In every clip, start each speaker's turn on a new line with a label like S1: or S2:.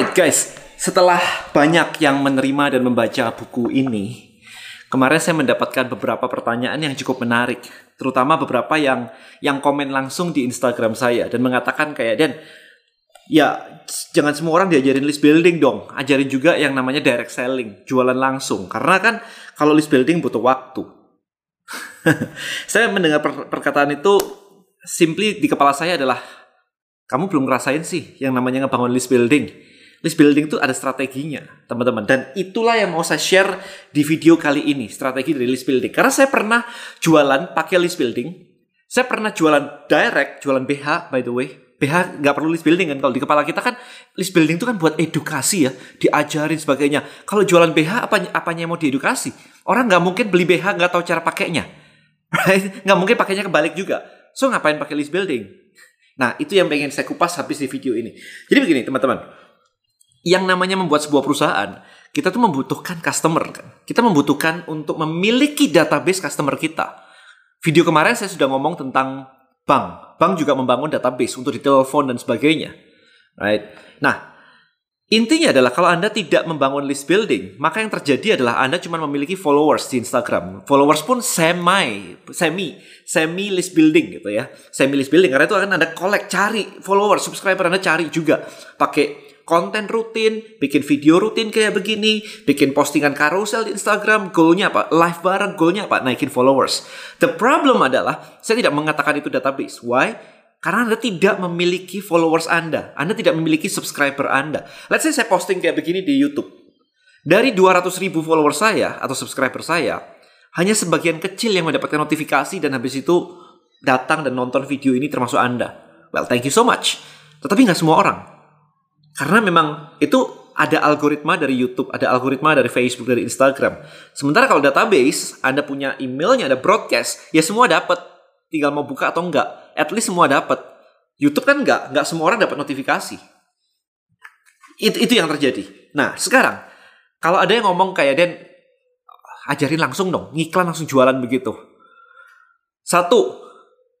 S1: Alright guys, setelah banyak yang menerima dan membaca buku ini, kemarin saya mendapatkan beberapa pertanyaan yang cukup menarik, terutama beberapa yang yang komen langsung di Instagram saya dan mengatakan kayak Dan, ya jangan semua orang diajarin list building dong, ajarin juga yang namanya direct selling, jualan langsung. Karena kan kalau list building butuh waktu. saya mendengar per perkataan itu simply di kepala saya adalah kamu belum ngerasain sih yang namanya ngebangun list building. List building itu ada strateginya, teman-teman. Dan itulah yang mau saya share di video kali ini, strategi dari list building. Karena saya pernah jualan pakai list building. Saya pernah jualan direct, jualan BH by the way. BH nggak perlu list building kan kalau di kepala kita kan list building itu kan buat edukasi ya, diajarin sebagainya. Kalau jualan BH apa apanya yang mau diedukasi? Orang nggak mungkin beli BH nggak tahu cara pakainya, right? Nggak mungkin pakainya kebalik juga. So ngapain pakai list building? Nah, itu yang pengen saya kupas habis di video ini. Jadi begini, teman-teman. Yang namanya membuat sebuah perusahaan, kita tuh membutuhkan customer kan. Kita membutuhkan untuk memiliki database customer kita. Video kemarin saya sudah ngomong tentang bank. Bank juga membangun database untuk di telepon dan sebagainya. Right? Nah, Intinya adalah kalau Anda tidak membangun list building, maka yang terjadi adalah Anda cuma memiliki followers di Instagram. Followers pun semi, semi, semi list building gitu ya. Semi list building karena itu akan Anda collect, cari followers, subscriber Anda cari juga pakai konten rutin, bikin video rutin kayak begini, bikin postingan carousel di Instagram, goalnya apa? Live bareng, goalnya apa? Naikin followers. The problem adalah, saya tidak mengatakan itu database. Why? Karena Anda tidak memiliki followers Anda. Anda tidak memiliki subscriber Anda. Let's say saya posting kayak begini di YouTube. Dari 200 ribu followers saya atau subscriber saya, hanya sebagian kecil yang mendapatkan notifikasi dan habis itu datang dan nonton video ini termasuk Anda. Well, thank you so much. Tetapi nggak semua orang. Karena memang itu ada algoritma dari YouTube, ada algoritma dari Facebook, dari Instagram. Sementara kalau database, Anda punya emailnya, ada broadcast, ya semua dapat. Tinggal mau buka atau enggak at least semua dapat. YouTube kan nggak, nggak semua orang dapat notifikasi. Itu, itu yang terjadi. Nah, sekarang kalau ada yang ngomong kayak Den, ajarin langsung dong, ngiklan langsung jualan begitu. Satu,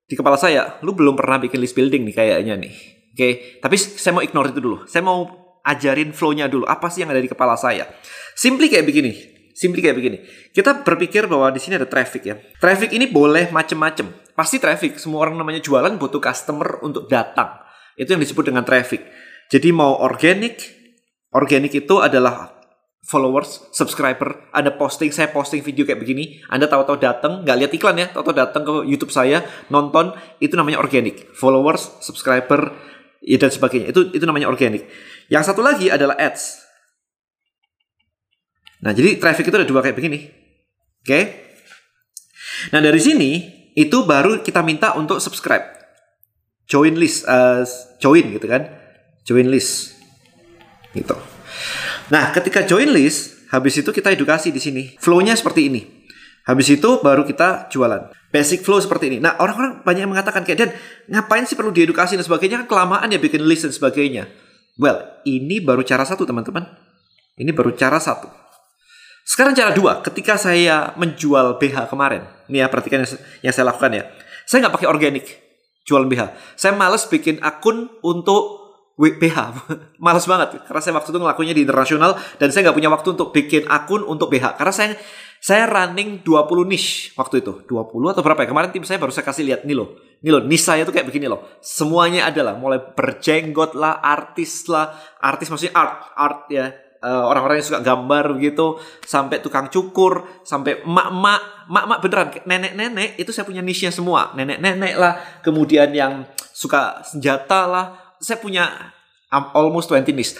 S1: di kepala saya, lu belum pernah bikin list building nih kayaknya nih. Oke, okay? tapi saya mau ignore itu dulu. Saya mau ajarin flow-nya dulu. Apa sih yang ada di kepala saya? Simply kayak begini. Simply kayak begini. Kita berpikir bahwa di sini ada traffic ya. Traffic ini boleh macem-macem. Pasti traffic. Semua orang namanya jualan butuh customer untuk datang. Itu yang disebut dengan traffic. Jadi mau organic, organic itu adalah followers, subscriber, ada posting, saya posting video kayak begini, Anda tahu-tahu datang, nggak lihat iklan ya, tahu-tahu datang ke YouTube saya, nonton, itu namanya organic. Followers, subscriber, ya dan sebagainya. Itu itu namanya organic. Yang satu lagi adalah ads. Nah, jadi traffic itu ada dua kayak begini. Oke. Okay? Nah, dari sini itu baru kita minta untuk subscribe. Join list, uh, join gitu kan. Join list. Gitu. Nah, ketika join list, habis itu kita edukasi di sini. Flow-nya seperti ini. Habis itu baru kita jualan. Basic flow seperti ini. Nah, orang-orang banyak yang mengatakan kayak dan ngapain sih perlu diedukasi dan sebagainya kan kelamaan ya bikin list dan sebagainya. Well, ini baru cara satu teman-teman. Ini baru cara satu. Sekarang cara dua, ketika saya menjual BH kemarin, ini ya perhatikan yang, saya lakukan ya. Saya nggak pakai organik jual BH. Saya males bikin akun untuk BH. males banget karena saya waktu itu ngelakuinnya di internasional dan saya nggak punya waktu untuk bikin akun untuk BH karena saya saya running 20 niche waktu itu. 20 atau berapa ya? Kemarin tim saya baru saya kasih lihat nih loh. Nih loh, niche saya tuh kayak begini loh. Semuanya adalah mulai berjenggot lah, artis lah, artis maksudnya art, art ya, uh, orang-orang yang suka gambar begitu sampai tukang cukur sampai emak-emak emak-emak beneran nenek-nenek itu saya punya niche-nya semua. Nenek-nenek lah kemudian yang suka senjata lah saya punya um, almost 20 niche.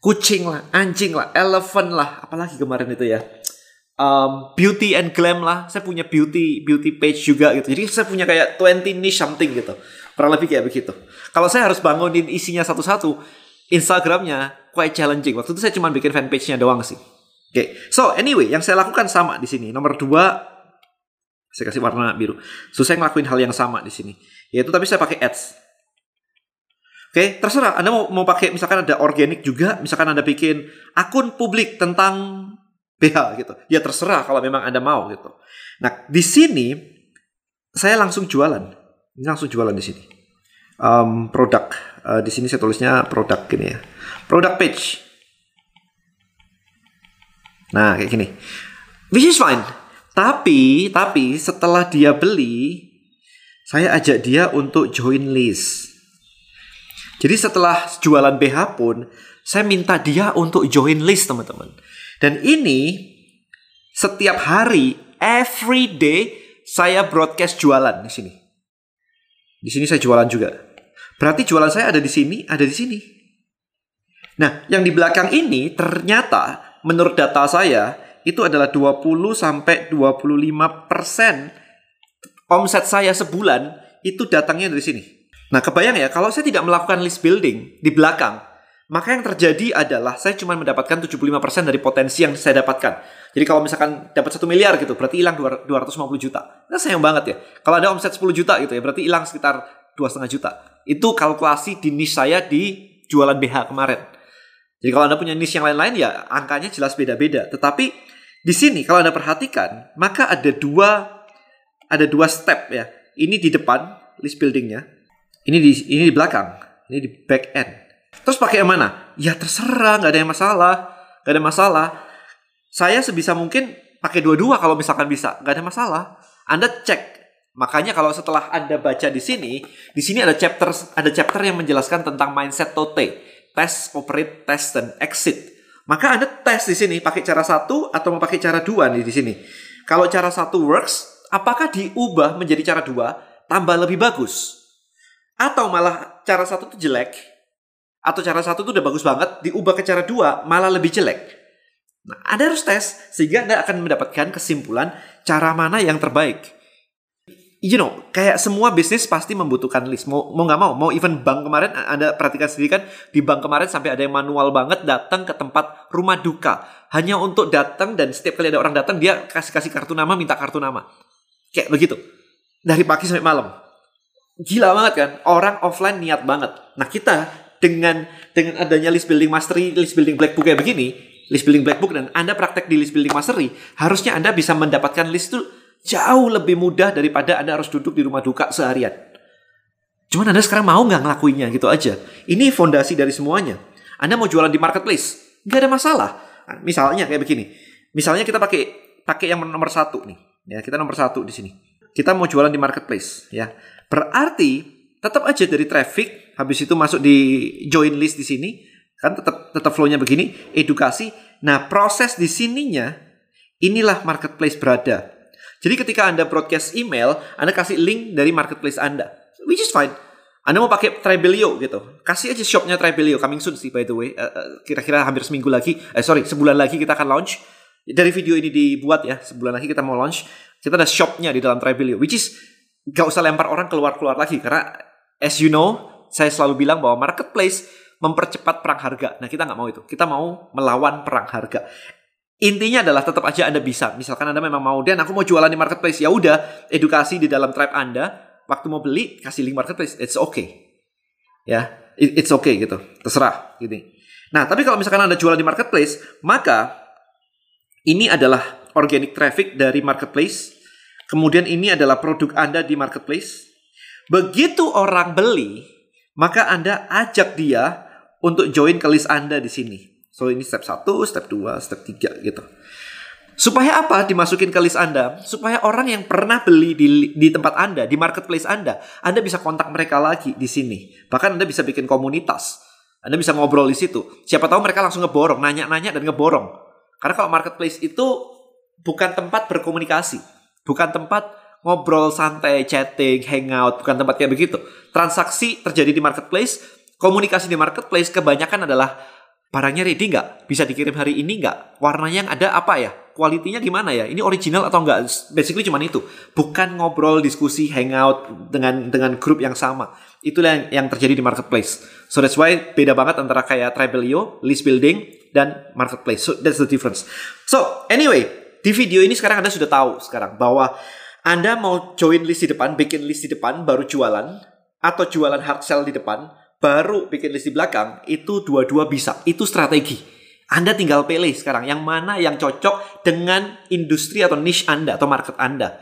S1: Kucing lah anjing lah elephant lah apalagi kemarin itu ya. Um, beauty and glam lah saya punya beauty beauty page juga gitu. Jadi saya punya kayak 20 niche something gitu. Kurang lebih kayak begitu. Kalau saya harus bangunin isinya satu-satu Instagramnya quite challenging. Waktu itu saya cuma bikin fanpage-nya doang sih. Oke, okay. so anyway, yang saya lakukan sama di sini. Nomor dua, saya kasih warna biru. So saya ngelakuin hal yang sama di sini. Yaitu tapi saya pakai ads. Oke, okay, terserah. Anda mau mau pakai misalkan ada organik juga, misalkan Anda bikin akun publik tentang BH gitu. Ya terserah kalau memang Anda mau gitu. Nah, di sini saya langsung jualan. Ini langsung jualan di sini. Um, produk. Uh, di sini saya tulisnya produk gini ya product page. Nah, kayak gini. Which is fine. Tapi, tapi setelah dia beli, saya ajak dia untuk join list. Jadi setelah jualan BH pun, saya minta dia untuk join list, teman-teman. Dan ini setiap hari, every day, saya broadcast jualan di sini. Di sini saya jualan juga. Berarti jualan saya ada di sini, ada di sini. Nah, yang di belakang ini ternyata menurut data saya itu adalah 20 sampai 25 persen omset saya sebulan itu datangnya dari sini. Nah, kebayang ya kalau saya tidak melakukan list building di belakang, maka yang terjadi adalah saya cuma mendapatkan 75% dari potensi yang saya dapatkan. Jadi kalau misalkan dapat satu miliar gitu, berarti hilang 250 juta. Nah sayang banget ya. Kalau ada omset 10 juta gitu ya, berarti hilang sekitar dua setengah juta. Itu kalkulasi di niche saya di jualan BH kemarin. Jadi kalau Anda punya niche yang lain-lain ya angkanya jelas beda-beda. Tetapi di sini kalau Anda perhatikan, maka ada dua ada dua step ya. Ini di depan list buildingnya, ini di ini di belakang, ini di back end. Terus pakai yang mana? Ya terserah, nggak ada yang masalah, nggak ada masalah. Saya sebisa mungkin pakai dua-dua kalau misalkan bisa, nggak ada masalah. Anda cek. Makanya kalau setelah Anda baca di sini, di sini ada chapter ada chapter yang menjelaskan tentang mindset Tote test, operate, test, dan exit. Maka Anda tes di sini pakai cara satu atau mau pakai cara dua nih di sini. Kalau cara satu works, apakah diubah menjadi cara dua tambah lebih bagus? Atau malah cara satu itu jelek? Atau cara satu itu udah bagus banget, diubah ke cara dua malah lebih jelek? Nah, Anda harus tes sehingga Anda akan mendapatkan kesimpulan cara mana yang terbaik you know, kayak semua bisnis pasti membutuhkan list. Mau mau nggak mau, mau even bank kemarin Anda perhatikan sendiri kan di bank kemarin sampai ada yang manual banget datang ke tempat rumah duka hanya untuk datang dan setiap kali ada orang datang dia kasih kasih kartu nama, minta kartu nama. Kayak begitu. Dari pagi sampai malam. Gila banget kan? Orang offline niat banget. Nah, kita dengan dengan adanya list building mastery, list building black book kayak begini, list building black book dan Anda praktek di list building mastery, harusnya Anda bisa mendapatkan list tuh Jauh lebih mudah daripada Anda harus duduk di rumah duka seharian. Cuman Anda sekarang mau nggak ngelakuinnya gitu aja. Ini fondasi dari semuanya. Anda mau jualan di marketplace, nggak ada masalah. Nah, misalnya kayak begini. Misalnya kita pakai pakai yang nomor satu nih. Ya, kita nomor satu di sini. Kita mau jualan di marketplace, ya. Berarti tetap aja dari traffic, habis itu masuk di join list di sini, kan tetap tetap flow-nya begini, edukasi. Nah, proses di sininya inilah marketplace berada. Jadi ketika Anda broadcast email, Anda kasih link dari marketplace Anda. Which is fine. Anda mau pakai Tribelio gitu. Kasih aja shopnya Tribelio. Coming soon sih by the way. Uh, kira-kira hampir seminggu lagi. Eh sorry, sebulan lagi kita akan launch. Dari video ini dibuat ya. Sebulan lagi kita mau launch. Kita ada shopnya di dalam Tribelio. Which is gak usah lempar orang keluar-keluar lagi. Karena as you know, saya selalu bilang bahwa marketplace mempercepat perang harga. Nah kita nggak mau itu. Kita mau melawan perang harga. Intinya adalah tetap aja Anda bisa. Misalkan Anda memang mau dan aku mau jualan di marketplace, ya udah edukasi di dalam tribe Anda. Waktu mau beli kasih link marketplace, it's okay. Ya, it's okay gitu. Terserah gitu. Nah, tapi kalau misalkan Anda jualan di marketplace, maka ini adalah organic traffic dari marketplace. Kemudian ini adalah produk Anda di marketplace. Begitu orang beli, maka Anda ajak dia untuk join ke list Anda di sini. So ini step 1, step 2, step 3 gitu. Supaya apa dimasukin ke list Anda? Supaya orang yang pernah beli di, di tempat Anda, di marketplace Anda, Anda bisa kontak mereka lagi di sini. Bahkan Anda bisa bikin komunitas. Anda bisa ngobrol di situ. Siapa tahu mereka langsung ngeborong, nanya-nanya dan ngeborong. Karena kalau marketplace itu bukan tempat berkomunikasi. Bukan tempat ngobrol santai, chatting, hangout, bukan tempat kayak begitu. Transaksi terjadi di marketplace, komunikasi di marketplace kebanyakan adalah barangnya ready nggak? Bisa dikirim hari ini nggak? Warnanya yang ada apa ya? Kualitinya gimana ya? Ini original atau enggak? Basically cuma itu. Bukan ngobrol, diskusi, hangout dengan dengan grup yang sama. Itulah yang, yang terjadi di marketplace. So that's why beda banget antara kayak Tribelio, list building, dan marketplace. So that's the difference. So anyway, di video ini sekarang Anda sudah tahu sekarang bahwa Anda mau join list di depan, bikin list di depan, baru jualan, atau jualan hard sell di depan, baru bikin list di belakang, itu dua-dua bisa. Itu strategi. Anda tinggal pilih sekarang yang mana yang cocok dengan industri atau niche Anda atau market Anda.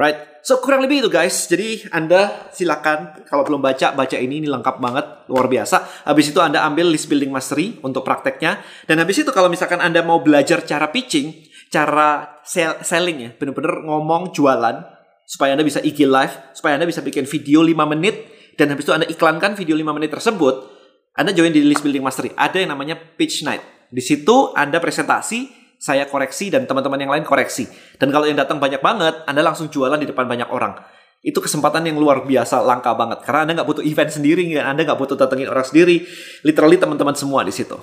S1: Right, so kurang lebih itu guys. Jadi Anda silakan kalau belum baca baca ini ini lengkap banget luar biasa. Habis itu Anda ambil list building mastery untuk prakteknya. Dan habis itu kalau misalkan Anda mau belajar cara pitching, cara sell, selling ya, bener-bener ngomong jualan supaya Anda bisa IG live, supaya Anda bisa bikin video 5 menit dan habis itu Anda iklankan video 5 menit tersebut, Anda join di list building mastery. Ada yang namanya pitch night. Di situ Anda presentasi saya koreksi dan teman-teman yang lain koreksi. Dan kalau yang datang banyak banget, Anda langsung jualan di depan banyak orang. Itu kesempatan yang luar biasa, langka banget. Karena Anda nggak butuh event sendiri, Anda nggak butuh datengin orang sendiri. Literally teman-teman semua di situ.